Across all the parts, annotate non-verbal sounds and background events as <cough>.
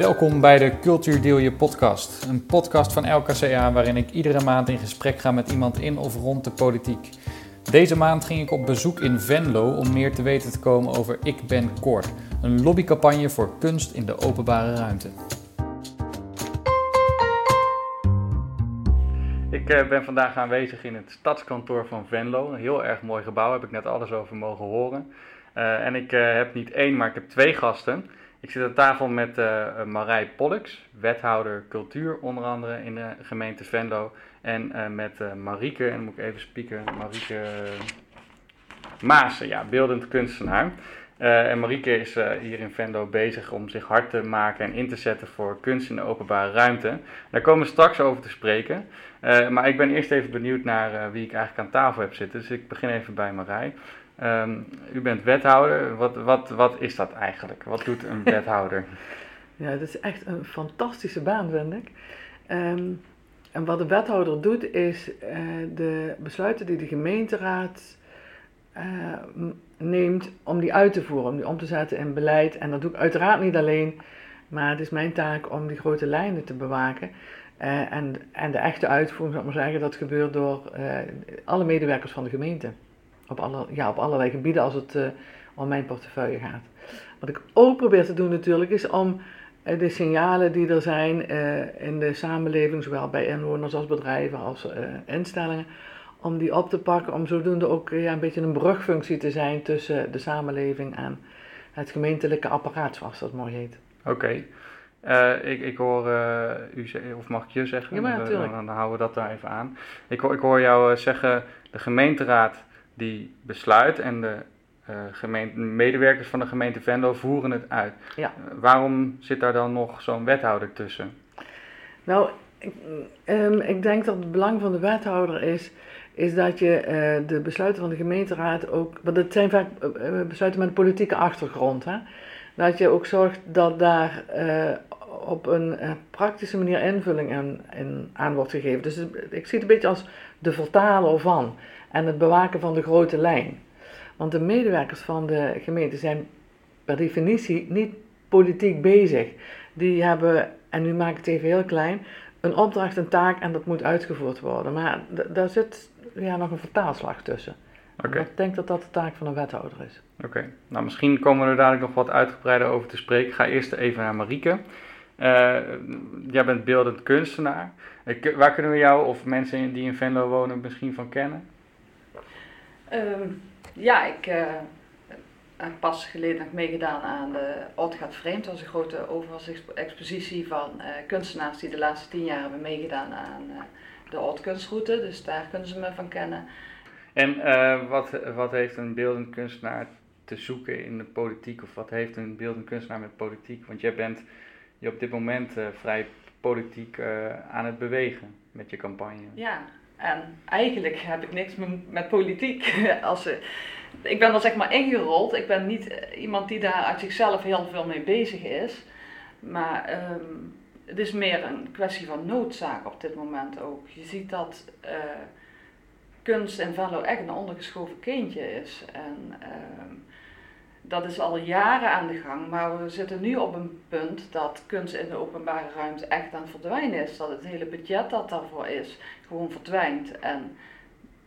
Welkom bij de Cultuur Deel Je podcast. Een podcast van LKCA waarin ik iedere maand in gesprek ga met iemand in of rond de politiek. Deze maand ging ik op bezoek in Venlo om meer te weten te komen over Ik Ben Cor. Een lobbycampagne voor kunst in de openbare ruimte. Ik eh, ben vandaag aanwezig in het stadskantoor van Venlo. Een heel erg mooi gebouw, heb ik net alles over mogen horen. Uh, en ik uh, heb niet één, maar ik heb twee gasten. Ik zit aan tafel met uh, Marij Pollux, wethouder cultuur onder andere in de gemeente Venlo. En uh, met Marieke, en dan moet ik even spieken, Marieke Maassen, ja, beeldend kunstenaar. en Marieke is hier in Venlo bezig om zich hard te maken en in te zetten voor kunst in de openbare ruimte. Daar komen we straks over te spreken. maar ik ben eerst even benieuwd naar wie ik eigenlijk aan tafel heb zitten. Dus ik begin even bij Marij. Um, u bent wethouder. Wat, wat, wat is dat eigenlijk? Wat doet een <laughs> wethouder? ja, dat is echt een fantastische baan, vind ik. Um, en wat een wethouder doet, is uh, de besluiten die de gemeenteraad uh, neemt, om die uit te voeren, om die om te zetten in beleid. En dat doe ik uiteraard niet alleen, maar het is mijn taak om die grote lijnen te bewaken. Uh, en, en de echte uitvoering, zou ik maar zeggen, dat gebeurt door alle medewerkers van de gemeente op, alle, ja, op allerlei gebieden als het uh, om mijn portefeuille gaat. Wat ik ook probeer te doen natuurlijk is om uh, de signalen die er zijn uh, in de samenleving, zowel bij inwoners als bedrijven als instellingen, om die op te pakken, om zodoende ook ja, een beetje een brugfunctie te zijn tussen de samenleving en het gemeentelijke apparaat, zoals dat mooi heet. Oké. Okay. Uh, ik, ik hoor uh, u, of mag ik je zeggen? Ja, maar natuurlijk. Dan, dan, houden we dat daar even aan. Ik, ik hoor jou zeggen, de gemeenteraad die besluit en de uh, gemeente, medewerkers van de gemeente Venlo voeren het uit. Ja. Uh, waarom zit daar dan nog zo'n wethouder tussen? Nou, ik, um, ik, denk dat het belang van de wethouder is, is dat je uh, de besluiten van de gemeenteraad ook, want het zijn vaak besluiten met een politieke achtergrond, hè? Dat je ook zorgt dat daar op een praktische manier invulling in, in, aan wordt gegeven. Dus ik zie het een beetje als de vertaler van en het bewaken van de grote lijn. Want de medewerkers van de gemeente zijn per definitie niet politiek bezig. Die hebben, en nu maak ik het even heel klein, een opdracht, een taak en dat moet uitgevoerd worden. Maar daar zit ja, nog een vertaalslag tussen. Okay. Ik denk dat dat de taak van een wethouder is. Oké, okay. nou misschien komen we er dadelijk nog wat uitgebreider over te spreken. Ik ga eerst even naar Marieke. Uh, jij bent beeldend kunstenaar. Uh, waar kunnen we jou of mensen die in Venlo wonen misschien van kennen? Um, ja, ik uh, heb pas geleden nog meegedaan aan de Oud gaat vreemd. Dat was een grote overvalsexpositie van uh, kunstenaars die de laatste tien jaar hebben meegedaan aan uh, de Oud Kunstroute. Dus daar kunnen ze me van kennen. En wat, wat heeft een beeldend kunstenaar te zoeken in de politiek? Of wat heeft een beeldend kunstenaar met politiek? Want jij bent je op dit moment vrij politiek aan het bewegen met je campagne. Ja, en eigenlijk heb ik niks met, politiek. <laughs> Als, ik ben er zeg maar ingerold. Ik ben niet iemand die daar uit zichzelf heel veel mee bezig is. Maar um, het is meer een kwestie van noodzaak op dit moment ook. Je ziet dat kunst in Venlo echt een ondergeschoven kindje is. En uh, dat is al jaren aan de gang, maar we zitten nu op een punt dat kunst in de openbare ruimte echt aan het verdwijnen is. Dat het hele budget dat daarvoor is gewoon verdwijnt. En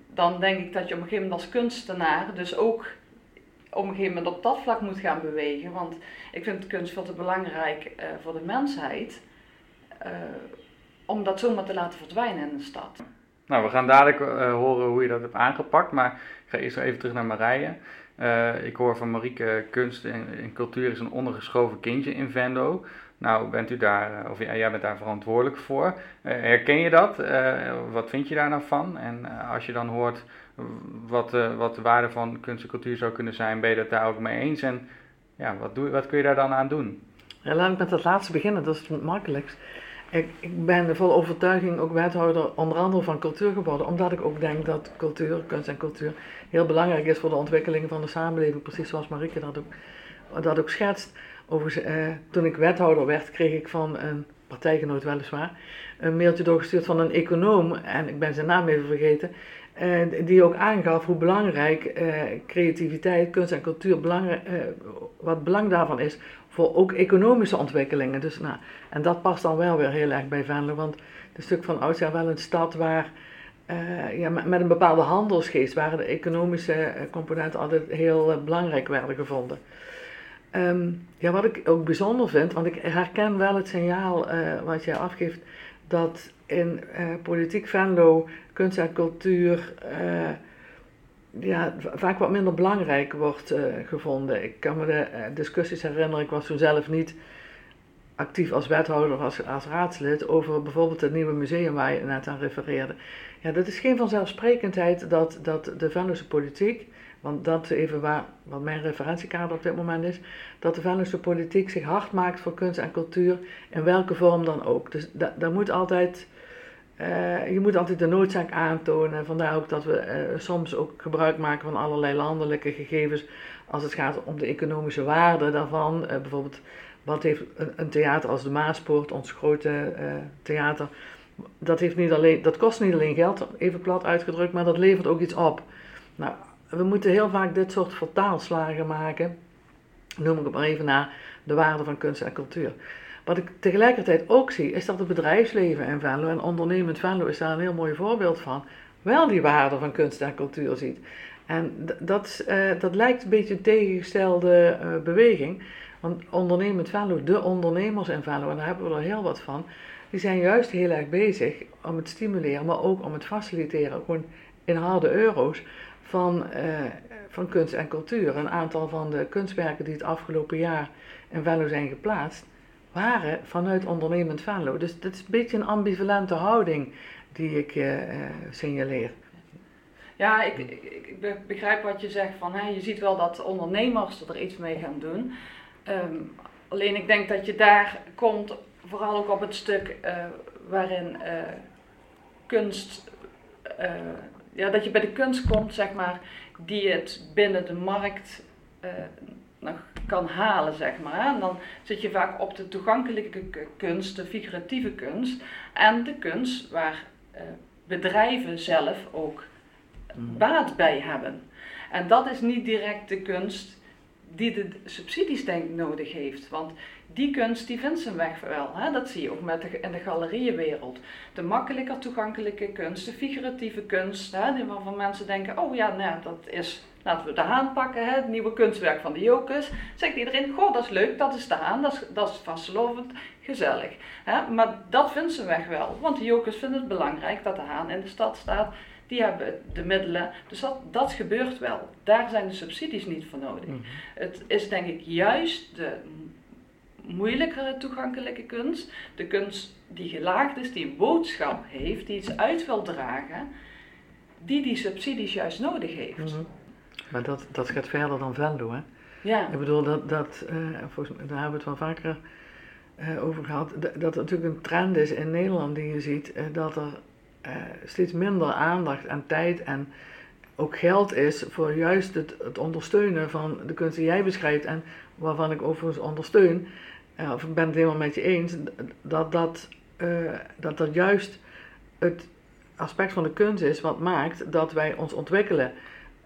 dan denk ik dat je op een gegeven moment als kunstenaar dus ook op een gegeven moment op dat vlak moet gaan bewegen. Want ik vind kunst veel te belangrijk uh, voor de mensheid uh, om dat zomaar te laten verdwijnen in de stad. Nou, we gaan dadelijk uh, horen hoe je dat hebt aangepakt, maar ik ga eerst even terug naar Marije. Uh, ik hoor van Marieke, kunst en, cultuur is een ondergeschoven kindje in Venlo. Nou, bent u daar, of jij bent daar verantwoordelijk voor. Herken je dat? Wat vind je daar nou van? En als je dan hoort wat, wat de waarde van kunst en cultuur zou kunnen zijn, ben je het daar ook mee eens? En ja, wat, doe, wat kun je daar dan aan doen? Ja, laat ik met dat laatste beginnen, dat is het makkelijkst. Ik, ik ben vol overtuiging ook wethouder onder andere van cultuur geworden, omdat ik ook denk dat cultuur, kunst en cultuur heel belangrijk is voor de ontwikkeling van de samenleving, precies zoals Marieke dat ook, dat ook schetst. Eh, toen ik wethouder werd, kreeg ik van een partijgenoot weliswaar een mailtje doorgestuurd van een econoom, en ik ben zijn naam even vergeten, die ook aangaf hoe belangrijk creativiteit, kunst en cultuur, belangrijk, wat belang daarvan is voor ook economische ontwikkelingen. Dus, nou, en dat past dan wel weer heel erg bij Venlo, want het is natuurlijk van oudsher wel een stad waar uh, ja, met, een bepaalde handelsgeest, waar de economische eh, componenten altijd heel uh, belangrijk werden gevonden. Um, ja, wat ik ook bijzonder vind, want ik herken wel het signaal wat jij afgeeft, dat in politiek Venlo kunst en cultuur ja, vaak wat minder belangrijk wordt gevonden. Ik kan me de discussies herinneren, ik was toen zelf niet actief als wethouder of als, als raadslid over bijvoorbeeld het nieuwe museum waar je net aan refereerde. Ja, dat is geen vanzelfsprekendheid dat, dat de Venlose politiek, want dat is even waar, wat mijn referentiekader op dit moment is, dat de Venlose politiek zich hard maakt voor kunst en cultuur, in welke vorm dan ook. Dus daar moet altijd, uh, je moet altijd de noodzaak aantonen. Vandaar ook dat we uh, soms ook gebruik maken van allerlei landelijke gegevens als het gaat om de economische waarde daarvan. Uh, bijvoorbeeld, wat heeft een, theater als de Maaspoort, ons grote theater, dat, heeft niet alleen, dat kost niet alleen geld, even plat uitgedrukt, maar dat levert ook iets op. Nou, we moeten heel vaak dit soort vertaalslagen maken, noem ik het maar even naar de waarde van kunst en cultuur. Wat ik tegelijkertijd ook zie, is dat het bedrijfsleven in Venlo en ondernemend Venlo is daar een heel mooi voorbeeld van, wel die waarde van kunst en cultuur ziet. En dat, uh, dat lijkt een beetje een tegengestelde uh, beweging, want ondernemend Venlo, de ondernemers in Venlo, en daar hebben we er heel wat van, die zijn juist heel erg bezig om het stimuleren, maar ook om het faciliteren, gewoon in harde euro's, van, uh, van kunst en cultuur. Een aantal van de kunstwerken die het afgelopen jaar in Venlo zijn geplaatst, waren vanuit ondernemend Venlo. Dus dat is een beetje een ambivalente houding die ik uh, signaleer. Ja, ik, ik, ik, begrijp wat je zegt van je ziet wel dat ondernemers er iets mee gaan doen. Um, alleen ik denk dat je daar komt vooral ook op het stuk uh, waarin kunst, ja, dat je bij de kunst komt, zeg maar, die het binnen de markt nog kan halen, zeg maar. En dan zit je vaak op de toegankelijke kunst, de figuratieve kunst, en de kunst waar bedrijven zelf ook mm. baat bij hebben. En dat is niet direct de kunst die de subsidies denk ik nodig heeft. Want die kunst die vindt zijn weg wel. Hè? Dat zie je ook met de, in de galerieënwereld. De makkelijker toegankelijke kunst, de figuratieve kunst, hè? waarvan mensen denken, oh ja, nou, dat is, laten we de haan pakken, hè? het nieuwe kunstwerk van de Jokers. Zegt iedereen, goh, dat is leuk, dat is de haan, dat is, dat is vastlovend, gezellig. Hè? Maar dat vindt zijn weg wel, want de Jokers vinden het belangrijk dat de haan in de stad staat die hebben de middelen. Dus dat, dat gebeurt wel. Daar zijn de subsidies niet voor nodig. Mhm. Het is denk ik juist de moeilijkere toegankelijke kunst, de kunst die gelaagd is, die een boodschap heeft, die iets uit wil dragen, die die subsidies juist nodig heeft. Mhm. Maar dat, dat gaat verder dan Venlo, hè? Ja. Ik bedoel, dat, dat uh, volgens mij, daar hebben we het wel vaker uh, over gehad, dat, dat natuurlijk een trend is in Nederland die je ziet, uh, dat er steeds minder aandacht en tijd en ook geld is voor juist het, het ondersteunen van de kunst die jij beschrijft en waarvan ik overigens ondersteun, of ik ben het helemaal met je eens, dat dat, uh, dat dat juist het aspect van de kunst is wat maakt dat wij ons ontwikkelen.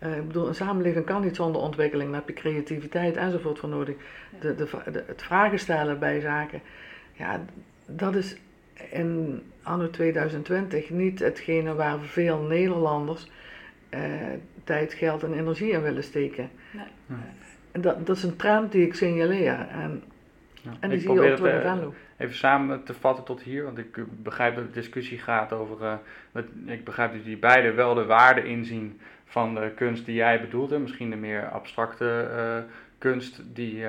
Uh, ik bedoel, een samenleving kan niet zonder ontwikkeling, daar heb je creativiteit enzovoort voor nodig. De, de, het vragen stellen bij zaken, ja, dat is in anno 2020 niet hetgene waar veel Nederlanders uh, tijd, geld en energie in willen steken. Nee. En dat, dat is een trend die ik signaleer. En en die zie je ook het, uh, Even samen te vatten tot hier, want ik begrijp dat de discussie gaat over. Uh, ik begrijp dat jullie beide wel de waarde inzien van de kunst die jij bedoelt, en misschien de meer abstracte uh, kunst, die,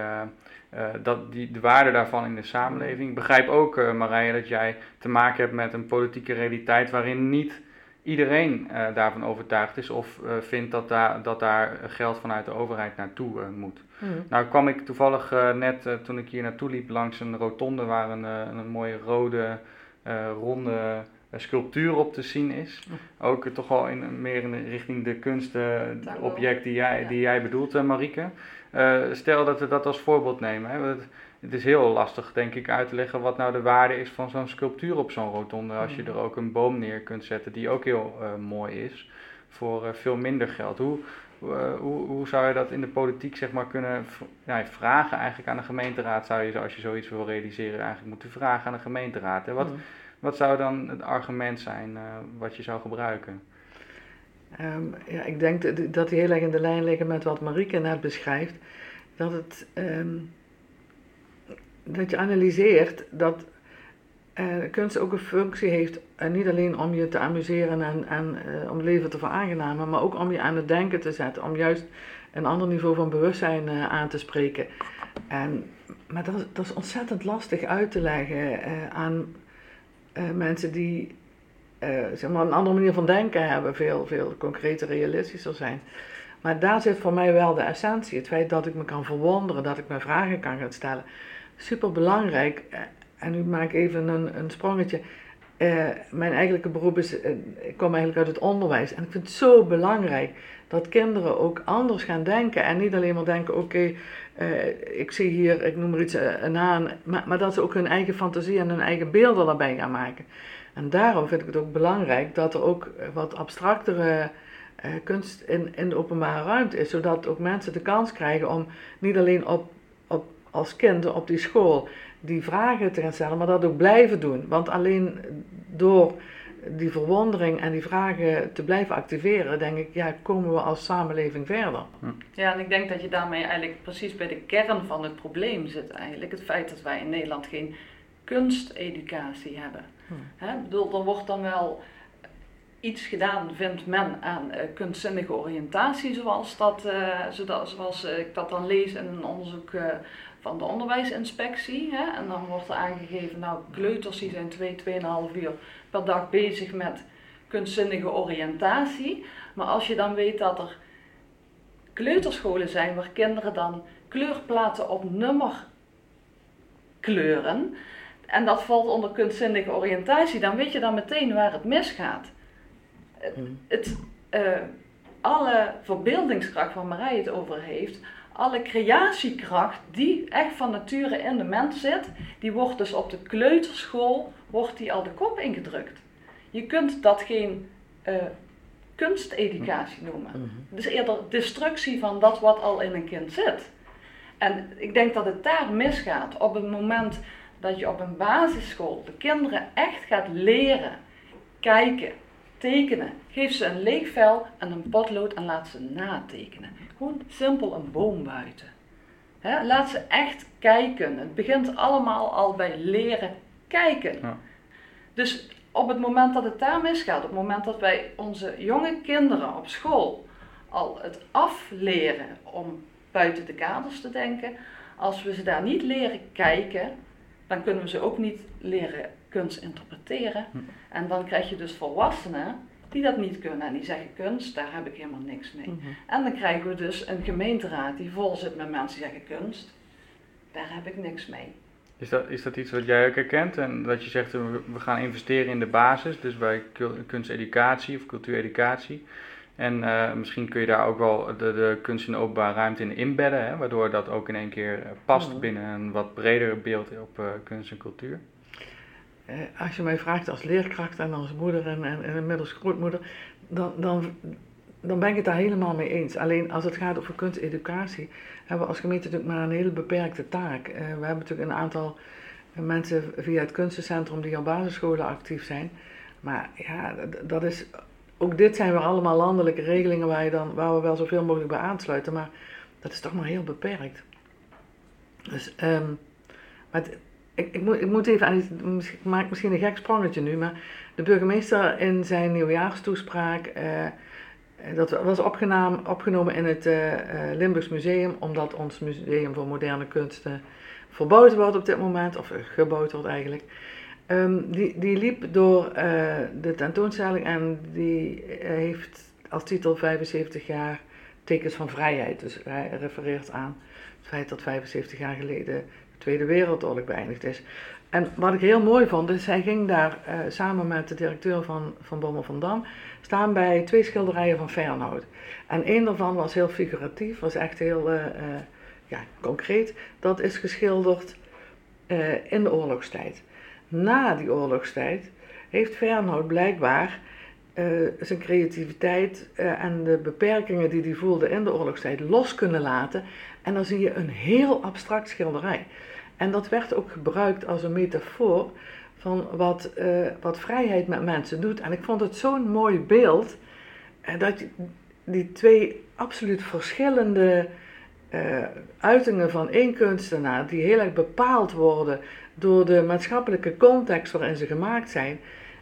dat, die, de waarde daarvan in de samenleving. Ik begrijp ook, Marije, dat jij te maken hebt met een politieke realiteit waarin niet iedereen uh, daarvan overtuigd is of uh, vindt dat, daar dat daar geld vanuit de overheid naartoe uh, moet. Hmm. Nou kwam ik toevallig net toen ik hier naartoe liep langs een rotonde waar een, een mooie rode ronde sculptuur op te zien is. Oh. Ook toch wel in, meer in richting de kunstobject die, jij, die jij bedoelt, Marieke. stel dat we dat als voorbeeld nemen. Hè het is heel lastig, denk ik, uit te leggen wat nou de waarde is van zo'n sculptuur op zo'n rotonde. Als je mm. er ook een boom neer kunt zetten die ook heel uh, mooi is. voor veel minder geld. Hoe, hoe, hoe zou je dat in de politiek zeg maar, kunnen ja, vragen eigenlijk aan de gemeenteraad? Zou je, als je zoiets wil realiseren, eigenlijk moeten vragen aan de gemeenteraad? Hè? Wat, mm. wat zou dan het argument zijn wat je zou gebruiken? Ehm, ja, ik denk dat die heel erg in de lijn liggen met wat Marieke net beschrijft. Dat, het, ehm, dat je analyseert dat uh, kunst ook een functie heeft. En niet alleen om je te amuseren en, en uh, om leven te veraangenamen, maar ook om je aan het denken te zetten. Om juist een ander niveau van bewustzijn aan te spreken. En, maar dat, dat is ontzettend lastig uit te leggen aan mensen die zeg maar een andere manier van denken hebben, veel, veel concreter, realistischer zijn. Maar daar zit voor mij wel de essentie. Het feit dat ik me kan verwonderen, dat ik me vragen kan gaan stellen. Super belangrijk. Eh, en nu maak ik even een, een sprongetje. Uh, mijn eigenlijke beroep is, ik kom eigenlijk uit het onderwijs. En ik vind het zo belangrijk dat kinderen ook anders gaan denken. En niet alleen maar denken, oké, ik zie hier, ik noem er iets, haan. Maar, maar dat ze ook hun eigen fantasie en hun eigen beelden daarbij gaan maken. En daarom vind ik het ook belangrijk dat er ook wat abstractere kunst in, in de openbare ruimte is, zodat ook mensen de kans krijgen om niet alleen op, als kind op die school die vragen te gaan stellen, maar dat ook blijven doen. Want alleen door die verwondering en die vragen te blijven activeren, denk ik, ja, komen we als samenleving verder. Ja, en ik denk dat je daarmee eigenlijk precies bij de kern van het probleem zit eigenlijk. Het feit dat wij in Nederland geen kunsteducatie hebben. Hmm. bedoel, er wordt dan wel iets gedaan, vindt men, aan uh, kunstzinnige oriëntatie, zoals, dat, uh, zodat, zoals ik dat dan lees in een onderzoek uh, van de onderwijsinspectie. Hè? En dan wordt er aangegeven, nou, kleuters die zijn 2, twee, 2,5 uur per dag bezig met kunstzinnige oriëntatie. Maar als je dan weet dat er kleuterscholen zijn waar kinderen dan kleurplaten op nummer kleuren, en dat valt onder kunstzinnige oriëntatie, dan weet je dan meteen waar het misgaat. Hmm. Het, uh, alle verbeeldingskracht waar Marij het over heeft, alle creatiekracht die echt van nature in de mens zit, die wordt dus op de kleuterschool wordt die al de kop ingedrukt. Je kunt dat geen uh, kunsteducatie noemen. Hmm. Het is eerder destructie van dat wat al in een kind zit. En ik denk dat het daar misgaat. Op het moment dat je op een basisschool de kinderen echt gaat leren kijken, tekenen. Geef ze een leeg vel en een potlood en laat ze natekenen. Gewoon simpel een boom buiten. laat ze echt kijken. Het begint allemaal al bij leren kijken. Ja. Dus op het moment dat het daar misgaat, op het moment dat wij onze jonge kinderen op school al het afleren om buiten de kaders te denken, als we ze daar niet leren kijken, dan kunnen we ze ook niet leren kunst interpreteren. Hm. En dan krijg je dus volwassenen die dat niet kunnen en die zeggen kunst, daar heb ik helemaal niks mee. Mhm. En dan krijgen we dus een gemeenteraad die vol zit met mensen die zeggen kunst, daar heb ik niks mee. Is dat, is dat iets wat jij ook herkent? En dat je zegt, we gaan investeren in de basis, dus bij kunsteducatie of cultuureducatie. En uh, misschien kun je daar ook wel de, de kunst in de openbare ruimte in inbedden, hè, waardoor dat ook in één keer eh, past mhm. binnen een wat breder beeld op uh, kunst en cultuur. Als je mij vraagt als leerkracht en als moeder en, en, en inmiddels grootmoeder, dan, dan, dan ben ik het daar helemaal mee eens. Alleen als het gaat over kunsteducatie, hebben we als gemeente natuurlijk maar een hele beperkte taak. we hebben natuurlijk een aantal mensen via het kunstencentrum die op basisscholen actief zijn. Maar ja, dat is ook dit zijn weer allemaal landelijke regelingen waar, je dan, waar we wel zoveel mogelijk bij aansluiten, maar dat is toch maar heel beperkt. Dus, um, maar ik, moet, ik moet even aan maak misschien een gek sprongetje nu, maar de burgemeester in zijn nieuwjaarstoespraak, uh, dat was opgenomen, opgenomen in het uh, Limburgs Museum, omdat ons Museum voor Moderne Kunsten verbouwd wordt op dit moment, of gebouwd wordt eigenlijk. Um, die, die liep door de tentoonstelling en die heeft als titel 75 jaar tekens van vrijheid. Dus hij refereert aan het feit dat 75 jaar geleden de Tweede Wereldoorlog beëindigd is. En wat ik heel mooi vond, is hij ging daar uh, samen met de directeur van, van Bommel van Dam staan bij twee schilderijen van Fernhout. En één daarvan was heel figuratief, was echt heel ja, concreet. Dat is geschilderd in de oorlogstijd na die oorlogstijd heeft Fernhout blijkbaar zijn creativiteit en de beperkingen die hij voelde in de oorlogstijd los kunnen laten. En dan zie je een heel abstract schilderij. En dat werd ook gebruikt als een metafoor van wat, wat vrijheid met mensen doet. En ik vond het zo'n mooi beeld dat die twee absoluut verschillende uh, uitingen van één kunstenaar, die heel erg bepaald worden door de maatschappelijke context waarin ze gemaakt zijn.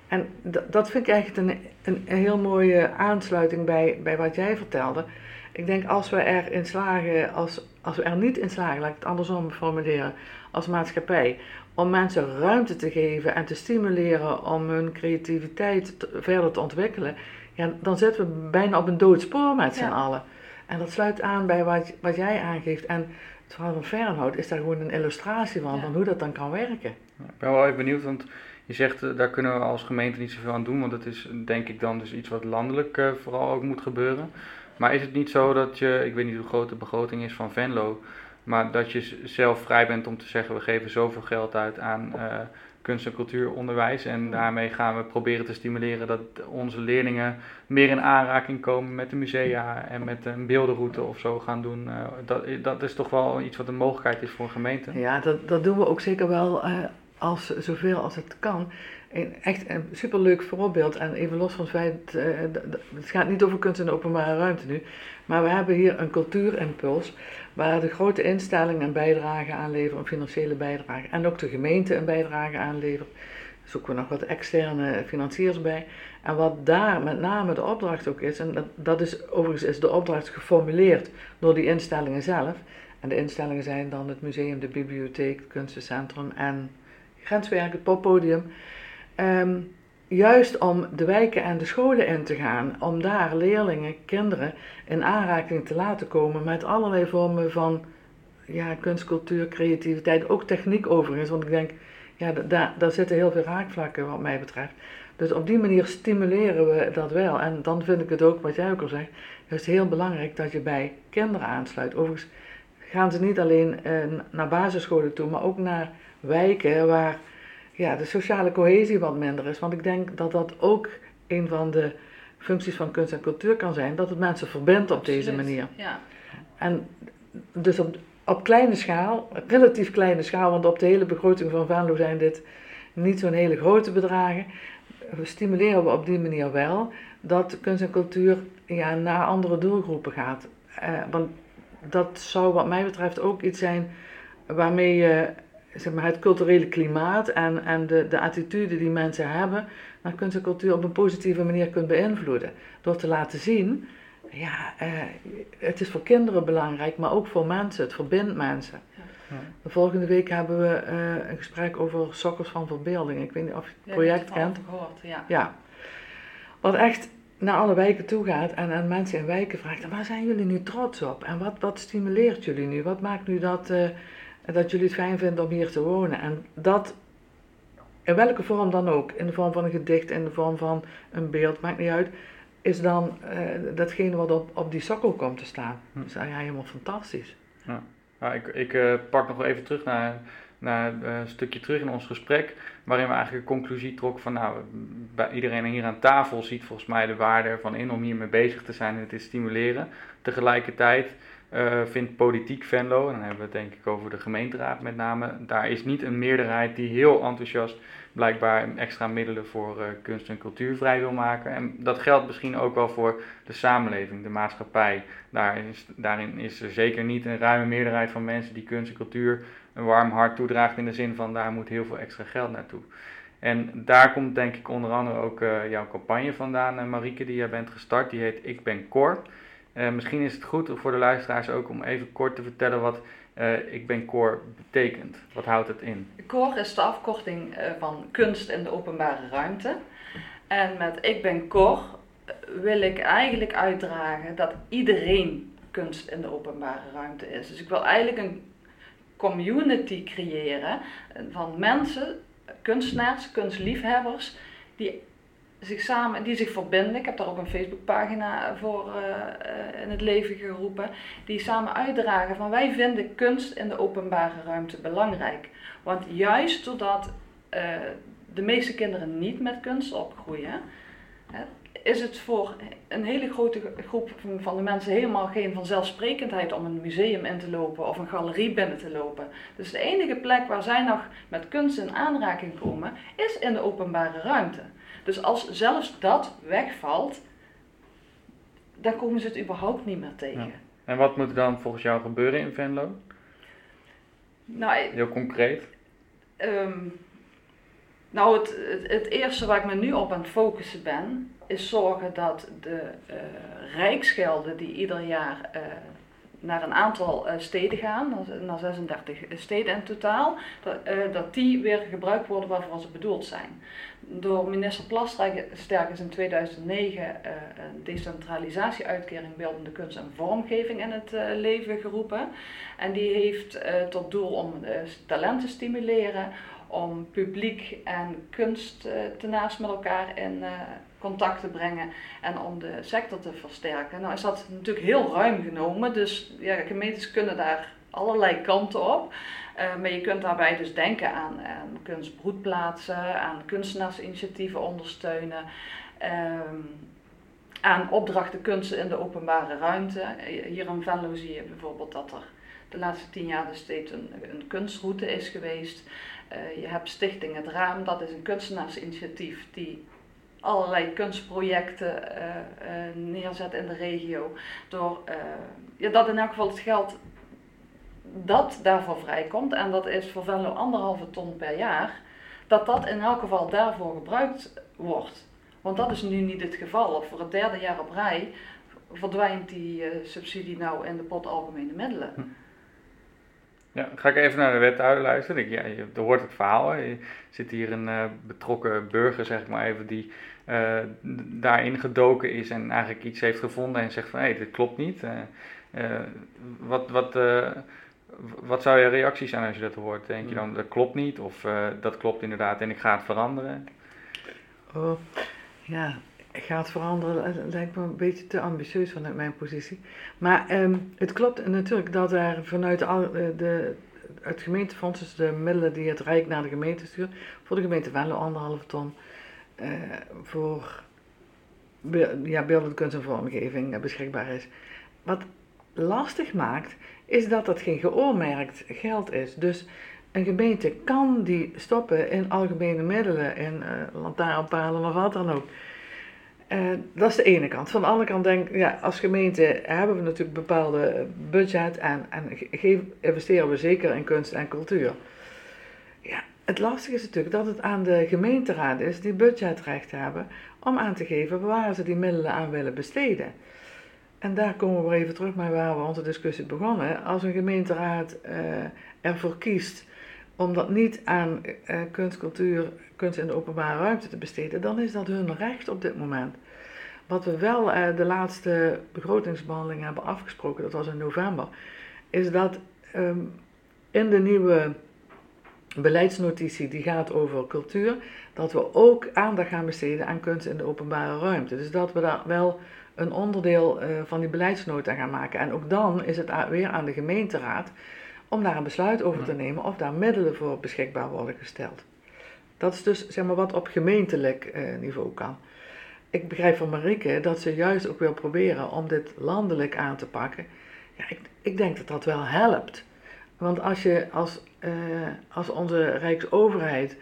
En dat vind ik eigenlijk een, een, een, heel mooie aansluiting bij, bij wat jij vertelde. Ik denk als we erin slagen, als, als we er niet in slagen, laat ik het andersom formuleren, als maatschappij, om mensen ruimte te geven en te stimuleren om hun creativiteit verder te ontwikkelen, ja, dan zetten we bijna op een dood spoor met z'n allen. En dat sluit aan bij wat, wat jij aangeeft. En het verhaal van Fernhout is daar gewoon een illustratie van, van hoe dat dan kan werken. ik ben wel even benieuwd, want je zegt uh, daar kunnen we als gemeente niet zoveel aan doen, want dat is denk ik dan dus iets wat landelijk uh, vooral ook moet gebeuren. Maar is het niet zo dat je, ik weet niet hoe groot de begroting is van Venlo, maar dat je zelf vrij bent om te zeggen we geven zoveel geld uit aan uh, kunst- en cultuuronderwijs. En daarmee gaan we proberen te stimuleren dat onze leerlingen meer in aanraking komen met de musea en met een beeldenroute of zo gaan doen. Uh, dat, dat is toch wel iets wat een mogelijkheid is voor een gemeente. Ja, dat, dat doen we ook zeker wel uh, als zoveel als het kan. Een, echt een superleuk voorbeeld. En even los van het feit, uh, het gaat niet over kunst in de openbare ruimte nu. Maar we hebben hier een cultuurimpuls waar de grote instellingen een bijdrage aan leveren, een financiële bijdrage. En ook de gemeente een bijdrage aan levert. Zoeken we nog wat externe financiers bij. En wat daar met name de opdracht ook is, en dat, dat is overigens is de opdracht geformuleerd door die instellingen zelf. En de instellingen zijn dan het museum, de bibliotheek, het kunstencentrum en grenswerk, het poppodium. Um, juist om de wijken en de scholen in te gaan, om daar leerlingen, kinderen in aanraking te laten komen met allerlei vormen van ja, kunst, cultuur, creativiteit, ook techniek overigens, want ik denk, ja, daar, daar zitten heel veel raakvlakken wat mij betreft. Dus op die manier stimuleren we dat wel. En dan vind ik het ook, wat jij ook al zegt, is heel belangrijk dat je bij kinderen aansluit. Overigens gaan ze niet alleen eh, naar basisscholen toe, maar ook naar wijken waar ja, de sociale cohesie wat minder is. Want ik denk dat dat ook een van de functies van kunst en cultuur kan zijn, dat het mensen verbindt op deze manier. Ja. En dus op, op kleine schaal, relatief kleine schaal, want op de hele begroting van Venlo zijn dit niet zo'n hele grote bedragen, stimuleren we op die manier wel dat kunst en cultuur ja, naar andere doelgroepen gaat. Eh, want dat zou wat mij betreft ook iets zijn waarmee je zeg maar, het culturele klimaat en, en de, de attitude die mensen hebben naar kunst en cultuur op een positieve manier kunt beïnvloeden. Door te laten zien, ja, eh, het is voor kinderen belangrijk, maar ook voor mensen, het verbindt mensen. Ja. De volgende week hebben we uh, een gesprek over sokkers van verbeelding. Ik weet niet of je het project kent. Gehoord, ja. ja. Wat echt naar alle wijken toe gaat en aan mensen in wijken vraagt: waar zijn jullie nu trots op? En wat, wat stimuleert jullie nu? Wat maakt nu dat. Uh, en dat jullie het fijn vinden om hier te wonen. En dat, in welke vorm dan ook, in de vorm van een gedicht, in de vorm van een beeld, maakt niet uit, is dan uh, datgene wat op, op die sokkel komt te staan. Hm. Dus ja, helemaal fantastisch. Ja. Nou, ik ik uh, pak nog even terug naar, naar uh, een stukje terug in ons gesprek, waarin we eigenlijk een conclusie trok van, nou, bij iedereen hier aan tafel ziet volgens mij de waarde ervan in om hiermee bezig te zijn en het te stimuleren. Tegelijkertijd uh, vindt politiek Venlo, en dan hebben we het denk ik over de gemeenteraad met name, daar is niet een meerderheid die heel enthousiast blijkbaar extra middelen voor uh, kunst en cultuur vrij wil maken. En dat geldt misschien ook wel voor de samenleving, de maatschappij. Daar is, daarin is er zeker niet een ruime meerderheid van mensen die kunst en cultuur een warm hart toedraagt in de zin van daar moet heel veel extra geld naartoe. En daar komt denk ik onder andere ook uh, jouw campagne vandaan, Marieke, die jij bent gestart. Die heet Ik Ben Cor. Uh, misschien is het goed voor de luisteraars ook om even kort te vertellen wat uh, Ik Ben Core betekent. Wat houdt het in? Core is de afkorting uh, van kunst in de openbare ruimte. En met Ik Ben Core wil ik eigenlijk uitdragen dat iedereen kunst in de openbare ruimte is. Dus ik wil eigenlijk een community creëren van mensen, kunstenaars, kunstliefhebbers, die zich samen, die zich verbinden. Ik heb daar ook een Facebookpagina voor uh, in het leven geroepen. Die samen uitdragen van wij vinden kunst in de openbare ruimte belangrijk. Want juist doordat uh, de meeste kinderen niet met kunst opgroeien, is het voor een hele grote groep van de mensen helemaal geen vanzelfsprekendheid om een museum in te lopen of een galerie binnen te lopen. Dus de enige plek waar zij nog met kunst in aanraking komen, is in de openbare ruimte. Dus als zelfs dat wegvalt, dan komen ze het überhaupt niet meer tegen. En wat moet er dan volgens jou gebeuren in Venlo? Nou, Heel concreet. Um, nou, het, het, eerste waar ik me nu op aan het focussen ben, is zorgen dat de uh, rijksgelden die ieder jaar uh, naar een aantal uh, steden gaan, naar 36 steden in totaal, dat, dat die weer gebruikt worden waarvoor ze bedoeld zijn. Door minister Plasterk is in 2009 een decentralisatieuitkering beeldende kunst en vormgeving in het leven geroepen. En die heeft tot doel om talent te stimuleren, om publiek en kunst naast met elkaar in contact te brengen en om de sector te versterken. Nou is dat natuurlijk heel ruim genomen, dus ja, gemeentes kunnen daar allerlei kanten op. Uh, maar je kunt daarbij dus denken aan, aan kunstbroedplaatsen, aan kunstenaarsinitiatieven ondersteunen, ehm, aan opdrachten kunsten in de openbare ruimte. Hier in Venlo zie je bijvoorbeeld dat er de laatste tien jaar dus steeds een, een kunstroute is geweest. Uh, je hebt Stichting Het Raam, dat is een kunstenaarsinitiatief die allerlei kunstprojecten uh, uh, neerzet in de regio. Door ja, dat in elk geval het geld dat daarvoor vrijkomt, en dat is voor Venlo anderhalve ton per jaar, dat dat in elk geval daarvoor gebruikt wordt. Want dat is nu niet het geval. Voor het derde jaar op rij verdwijnt die subsidie nou in de pot algemene middelen. Hm. Ja, ga ik even naar de wethouder luisteren. Ik, ja, je hoort het verhaal. Hè. Je zit hier een betrokken burger, zeg maar even, die uh, daarin gedoken is en eigenlijk iets heeft gevonden en zegt van hé, hey, dit klopt niet. Uh, wat, wat, wat zou je reactie zijn als je dat hoort? Denk je dan dat klopt niet of dat klopt inderdaad en ik ga het veranderen? Oh, ja, gaat veranderen lijkt me een beetje te ambitieus vanuit mijn positie. Maar um, het klopt natuurlijk dat er vanuit de, eh, de, het gemeentefonds, dus de middelen die het Rijk naar de gemeente stuurt, voor de gemeente Venlo anderhalve ton uh, voor ja, beeldende kunst en vormgeving beschikbaar is. Wat lastig maakt, is dat dat geen geoormerkt geld is. Dus een gemeente kan die stoppen in algemene middelen, in uh, lantaarnpalen of wat dan ook. Uh, dat is de ene kant. Van de andere kant denk ik, ja, als gemeente hebben we natuurlijk bepaalde budget en, en investeren we zeker in kunst en cultuur. Het lastige is natuurlijk dat het aan de gemeenteraad is die budgetrecht hebben om aan te geven waar ze die middelen aan willen besteden. En daar komen we weer even terug naar waar we onze discussie begonnen. Als een gemeenteraad uh, ervoor kiest om dat niet aan uh, kunst, cultuur, kunst in de openbare ruimte te besteden, dan is dat hun recht op dit moment. Wat we wel uh, de laatste begrotingsbehandeling hebben afgesproken, dat was in november, is dat um, in de nieuwe beleidsnotitie die gaat over cultuur, dat we ook aandacht gaan besteden aan kunst in de openbare ruimte. Dus dat we daar wel een onderdeel uh, van die beleidsnota gaan maken. En ook dan is het weer aan de gemeenteraad om daar een besluit over te nemen of daar middelen voor beschikbaar worden gesteld. Dat is dus zeg maar, wat op gemeentelijk eh, niveau kan. Ik begrijp van Marike dat ze juist ook wil proberen om dit landelijk aan te pakken. Ja, ik, ik denk dat dat wel helpt. Want als, je, als, uh, als onze Rijksoverheid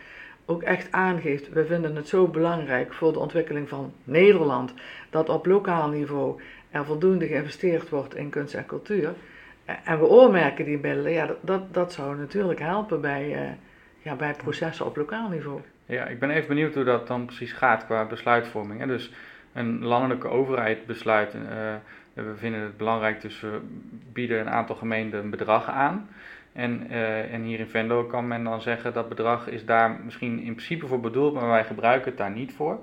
ook echt aangeeft, we vinden het zo belangrijk voor de ontwikkeling van Nederland, dat op lokaal niveau er voldoende geïnvesteerd wordt in kunst en cultuur, en we oormerken die middelen, ja, dat, dat, zou natuurlijk helpen bij, uh, ja, bij processen op lokaal niveau. Ja, ik ben even benieuwd hoe dat dan precies gaat qua besluitvorming. Hè? Dus een landelijke overheid besluit, uh, we vinden het belangrijk, dus we bieden een aantal gemeenten een bedrag aan. En, uh, en hier in Venlo kan men dan zeggen dat bedrag is daar misschien in principe voor bedoeld, maar wij gebruiken het daar niet voor.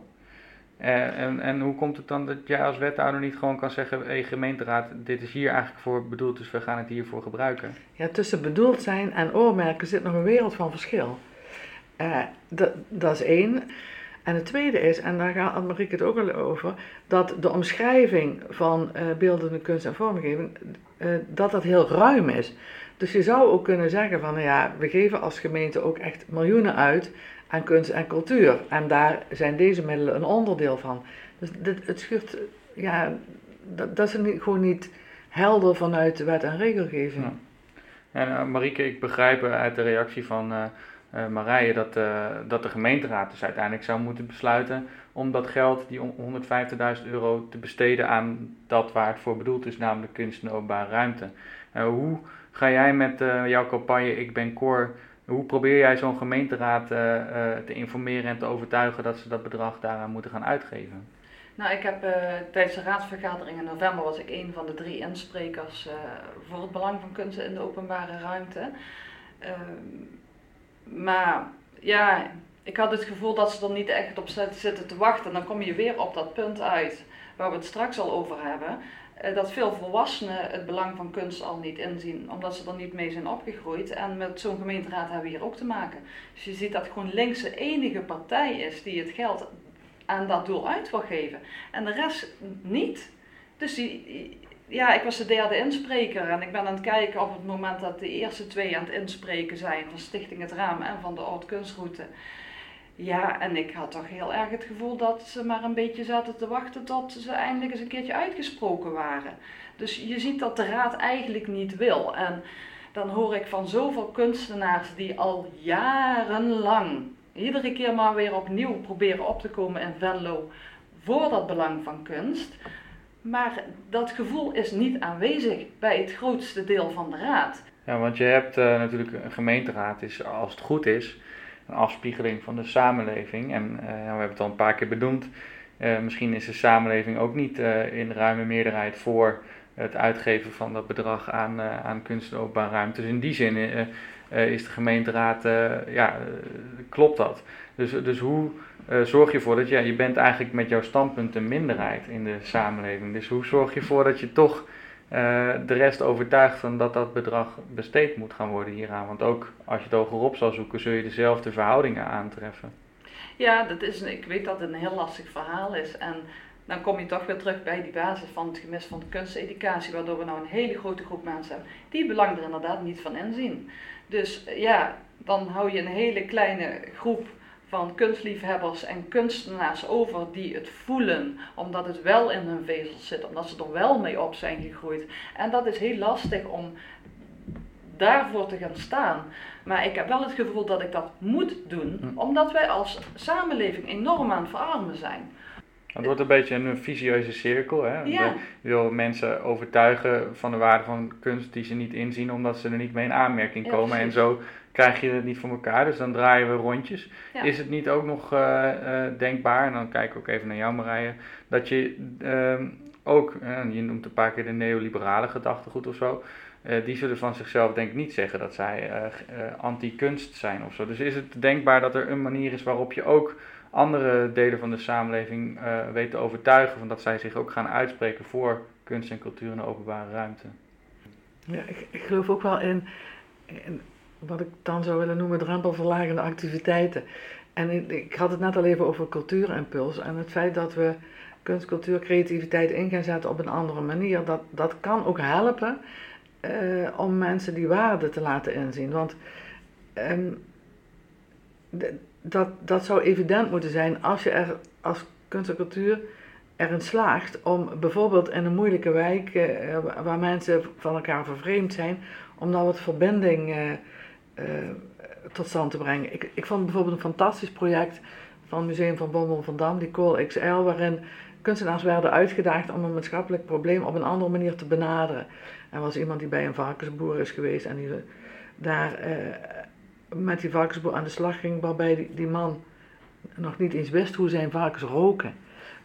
Uh, en, en hoe komt het dan dat jij als wethouder niet gewoon kan zeggen: hé gemeenteraad, dit is hier eigenlijk voor bedoeld, dus we gaan het hiervoor gebruiken? Ja, tussen bedoeld zijn en oormerken zit nog een wereld van verschil. Dat is één. En het tweede is, en daar gaat Marieke het ook al over, dat de omschrijving van uh, beeldende kunst en vormgeving, dat dat heel ruim is. Dus je zou ook kunnen zeggen van, nou ja, we geven als gemeente ook echt miljoenen uit aan kunst en cultuur. En daar zijn deze middelen een onderdeel van. Dus dit, het schuurt, ja, dat, dat is niet, gewoon niet helder vanuit de wet en regelgeving. En uh, Marieke, ik begrijp uit de reactie van Marije dat, dat de gemeenteraad dus uiteindelijk zou moeten besluiten om dat geld, die 150.000 euro, te besteden aan dat waar het voor bedoeld is, namelijk kunst en openbare ruimte. hoe ga jij met jouw campagne Ik Ben Cor, hoe probeer jij zo'n gemeenteraad te informeren en te overtuigen dat ze dat bedrag daaraan moeten gaan uitgeven? Nou, ik heb tijdens de raadsvergadering in november was ik een van de drie insprekers voor het belang van kunsten in de openbare ruimte. Uh, maar ja, ik had het gevoel dat ze er niet echt op zitten te wachten. Dan kom je weer op dat punt uit waar we het straks al over hebben. Eh, dat veel volwassenen het belang van kunst al niet inzien, omdat ze er niet mee zijn opgegroeid. En met zo'n gemeenteraad hebben we hier ook te maken. Dus je ziet dat GroenLinks de enige partij is die het geld aan dat doel uit wil geven. En de rest niet. Dus die, ja, ik was de derde inspreker en ik ben aan het kijken op het moment dat de eerste twee aan het inspreken zijn van Stichting Het Raam en van de Oud Kunstroute. Ja, en ik had toch heel erg het gevoel dat ze maar een beetje zaten te wachten tot ze eindelijk eens een keertje uitgesproken waren. Dus je ziet dat de raad eigenlijk niet wil. En dan hoor ik van zoveel kunstenaars die al jarenlang iedere keer maar weer opnieuw proberen op te komen in Venlo voor dat belang van kunst. Maar dat gevoel is niet aanwezig bij het grootste deel van de raad. Ja, want je hebt uh, natuurlijk een gemeenteraad, is als het goed is, een afspiegeling van de samenleving. En uh, we hebben het al een paar keer benoemd. Uh, misschien is de samenleving ook niet in ruime meerderheid voor het uitgeven van dat bedrag aan, aan kunst en openbare ruimte. Dus in die zin is de gemeenteraad, ja, klopt dat. Dus, dus hoe uh, zorg je ervoor dat ja, je bent eigenlijk met jouw standpunt een minderheid in de samenleving. Dus hoe zorg je ervoor dat je toch uh, de rest overtuigt van dat dat bedrag besteed moet gaan worden hieraan? Want ook als je het hogerop zal zoeken, zul je dezelfde verhoudingen aantreffen. Ja, dat is, ik weet dat het een heel lastig verhaal is. En dan kom je toch weer terug bij die basis van het gemis van de kunsteducatie, waardoor we nou een hele grote groep mensen hebben die belang er inderdaad niet van inzien. Dus ja, dan hou je een hele kleine groep van kunstliefhebbers en kunstenaars over die het voelen, omdat het wel in hun vezels zit, omdat ze er wel mee op zijn gegroeid. En dat is heel lastig om daarvoor te gaan staan. Maar ik heb wel het gevoel dat ik dat moet doen, hm. omdat wij als samenleving enorm aan het verarmen zijn. Het wordt een beetje een visieuze cirkel. Hè? Ja. Je wil mensen overtuigen van de waarde van kunst die ze niet inzien, omdat ze er niet mee in aanmerking komen. en zo krijg je het niet voor elkaar. Dus dan draaien we rondjes. Is het niet ook nog uh, uh, denkbaar, en dan kijk ik ook even naar jou Marije, dat je uh, ook, je noemt een paar keer de neoliberale gedachtegoed of zo, die zullen van zichzelf denk ik niet zeggen dat zij anti-kunst zijn of zo. Dus is het denkbaar dat er een manier is waarop je ook andere delen van de samenleving weet te overtuigen van dat zij zich ook gaan uitspreken voor kunst en cultuur in de openbare ruimte? Ja, ik, ik geloof ook wel in, in wat ik dan zou willen noemen drempelverlagende activiteiten. En ik, had het net al even over cultuurimpuls en het feit dat we kunst, cultuur, creativiteit in gaan zetten op een andere manier, dat, dat kan ook helpen uh, om mensen die waarde te laten inzien. Want um, dat, dat zou evident moeten zijn als je er als kunst en cultuur erin slaagt om bijvoorbeeld in een moeilijke wijk uh, waar mensen van elkaar vervreemd zijn, om dan wat verbinding uh, tot stand te brengen. Ik, ik vond bijvoorbeeld een fantastisch project van het Museum van Bommel van Dam, die Call XL, waarin kunstenaars werden uitgedaagd om een maatschappelijk probleem op een andere manier te benaderen. Er was iemand die bij een varkensboer is geweest en die daar uh, met die varkensboer aan de slag ging, waarbij die, die, man nog niet eens wist hoe zijn varkens roken.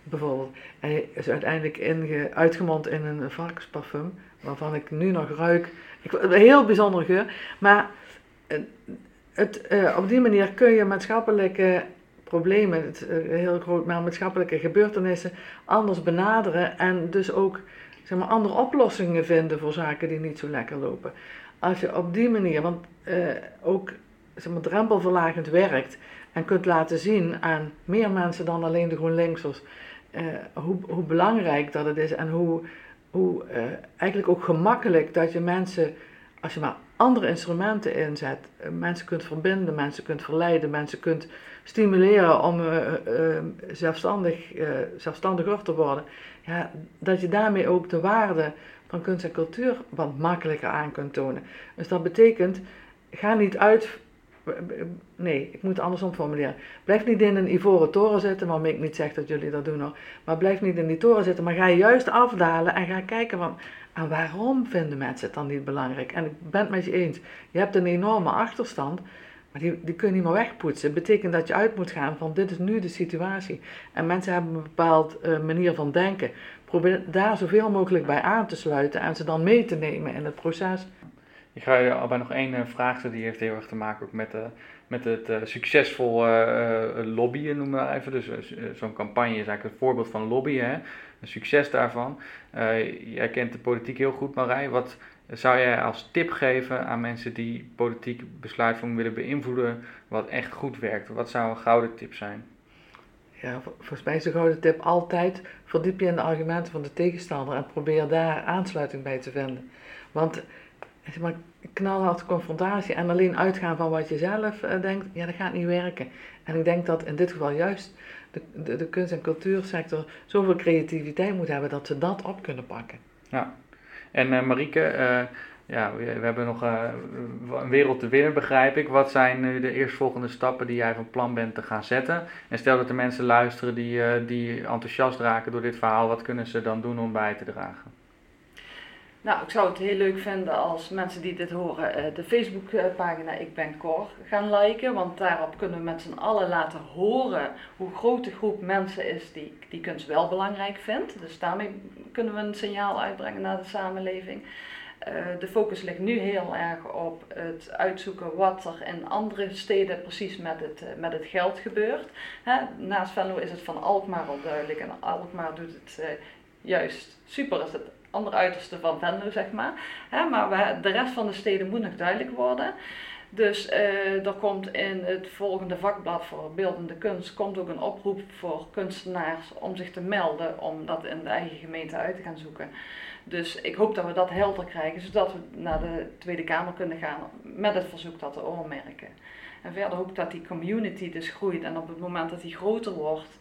Bijvoorbeeld. Hij is uiteindelijk inge, uitgemond in een varkensparfum, waarvan ik nu nog ruik. Ik, een heel bijzondere geur. Maar het, uh, op die manier kun je maatschappelijke problemen, het, uh, heel groot, maar maatschappelijke gebeurtenissen anders benaderen en dus ook zeg maar, andere oplossingen vinden voor zaken die niet zo lekker lopen. Als je op die manier, want ook zeg maar, drempelverlagend werkt en kunt laten zien aan meer mensen dan alleen de GroenLinksers hoe, hoe belangrijk dat het is en hoe, hoe eigenlijk ook gemakkelijk dat je mensen, als je maar andere instrumenten inzet, eh, mensen kunt verbinden, mensen kunt verleiden, mensen kunt stimuleren om uh, uh, zelfstandig, zelfstandiger te worden, ja, dat je daarmee ook de waarde van kunst en cultuur wat makkelijker aan kunt tonen. Dus dat betekent, ga niet uit Nee, ik moet het andersom formuleren. Blijf niet in een ivoren toren zitten, waarmee ik niet zeg dat jullie dat doen hoor. Maar blijf niet in die toren zitten, maar ga juist afdalen en ga kijken van, en waarom vinden mensen het dan niet belangrijk? En ik ben het met je eens, je hebt een enorme achterstand, maar die, die kun je niet meer wegpoetsen. Het betekent dat je uit moet gaan van, dit is nu de situatie. En mensen hebben een bepaald uh, manier van denken. Probeer daar zoveel mogelijk bij aan te sluiten en ze dan mee te nemen in het proces. Ik ga je al bij nog één eh, vraag die heeft heel erg te maken ook met, uh, met het uh, succesvol lobbyen, noemen we even. Dus zo'n campagne is eigenlijk een voorbeeld van lobbyen, hè? een succes daarvan. jij kent de politiek heel goed, Marij. Wat zou jij als tip geven aan mensen die politiek besluitvorming willen beïnvloeden, wat echt goed werkt? Wat zou een gouden tip zijn? Ja, volgens mij is de gouden tip altijd verdiep je in de argumenten van de tegenstander en probeer daar aansluiting bij te vinden. Want zeg maar, knalhard confrontatie en alleen uitgaan van wat je zelf uh, denkt, ja, dat gaat niet werken. En ik denk dat in dit geval juist de, de, de kunst- en cultuursector zoveel creativiteit moet hebben dat ze dat op kunnen pakken. Ja, en uh, Marieke, uh, ja, we, we, hebben nog een wereld te winnen, begrijp ik. Wat zijn nu de eerstvolgende stappen die jij van plan bent te gaan zetten? En stel dat er mensen luisteren die, die enthousiast raken door dit verhaal, wat kunnen ze dan doen om bij te dragen? Nou, ik zou het heel leuk vinden als mensen die dit horen eh, de Facebookpagina Ik Ben Cor gaan liken. Want daarop kunnen we met z'n allen laten horen hoe groot de groep mensen is die, die kunst wel belangrijk vindt. Dus daarmee kunnen we een signaal uitbrengen naar de samenleving. Uh, de focus ligt nu heel erg op het uitzoeken wat er in andere steden precies met het, uh, met het geld gebeurt. Naast Venlo is het van Alkmaar al duidelijk en Alkmaar doet het juist super. Is het andere uiterste van Venlo, zeg maar. Hè, maar we, de rest van de steden moet nog duidelijk worden. Dus uh, er komt in het volgende vakblad voor beeldende kunst komt ook een oproep voor kunstenaars om zich te melden om dat in de eigen gemeente uit te gaan zoeken. Dus ik hoop dat we dat helder krijgen, zodat we naar de Tweede Kamer kunnen gaan met het verzoek dat te oormerken. En verder hoop ik dat die community dus groeit en op het moment dat die groter wordt,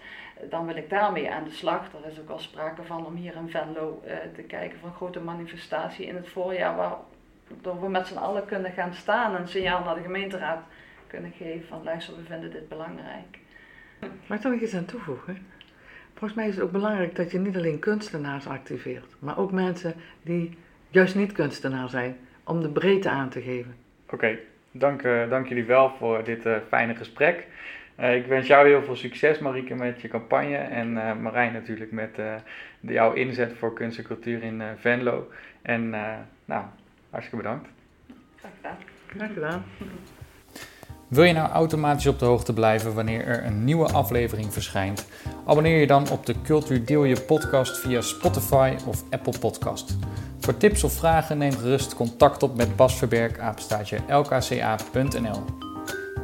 dan wil ik daarmee aan de slag. Er is ook al sprake van om hier in Venlo uh, te kijken voor een grote manifestatie in het voorjaar, waardoor we met z'n allen kunnen gaan staan en een signaal naar de gemeenteraad kunnen geven van luister, we vinden dit belangrijk. Mag ik er nog iets aan toevoegen? Volgens mij is het ook belangrijk dat je niet alleen kunstenaars activeert, maar ook mensen die juist niet kunstenaar zijn, om de breedte aan te geven. Oké, dank, uh, dank jullie wel voor dit uh, fijne gesprek. Uh, ik wens jou heel veel succes, Marieke, met je campagne. En uh, Marijn natuurlijk met uh, de, jouw inzet voor kunst en cultuur in Venlo. En nou, hartstikke bedankt. Graag gedaan. Graag gedaan. Wil je nou automatisch op de hoogte blijven wanneer er een nieuwe aflevering verschijnt? Abonneer je dan op de Cultuur Deel Je podcast via Spotify of Apple Podcast. Voor tips of vragen neem gerust contact op met Bas Verberg, lkca.nl.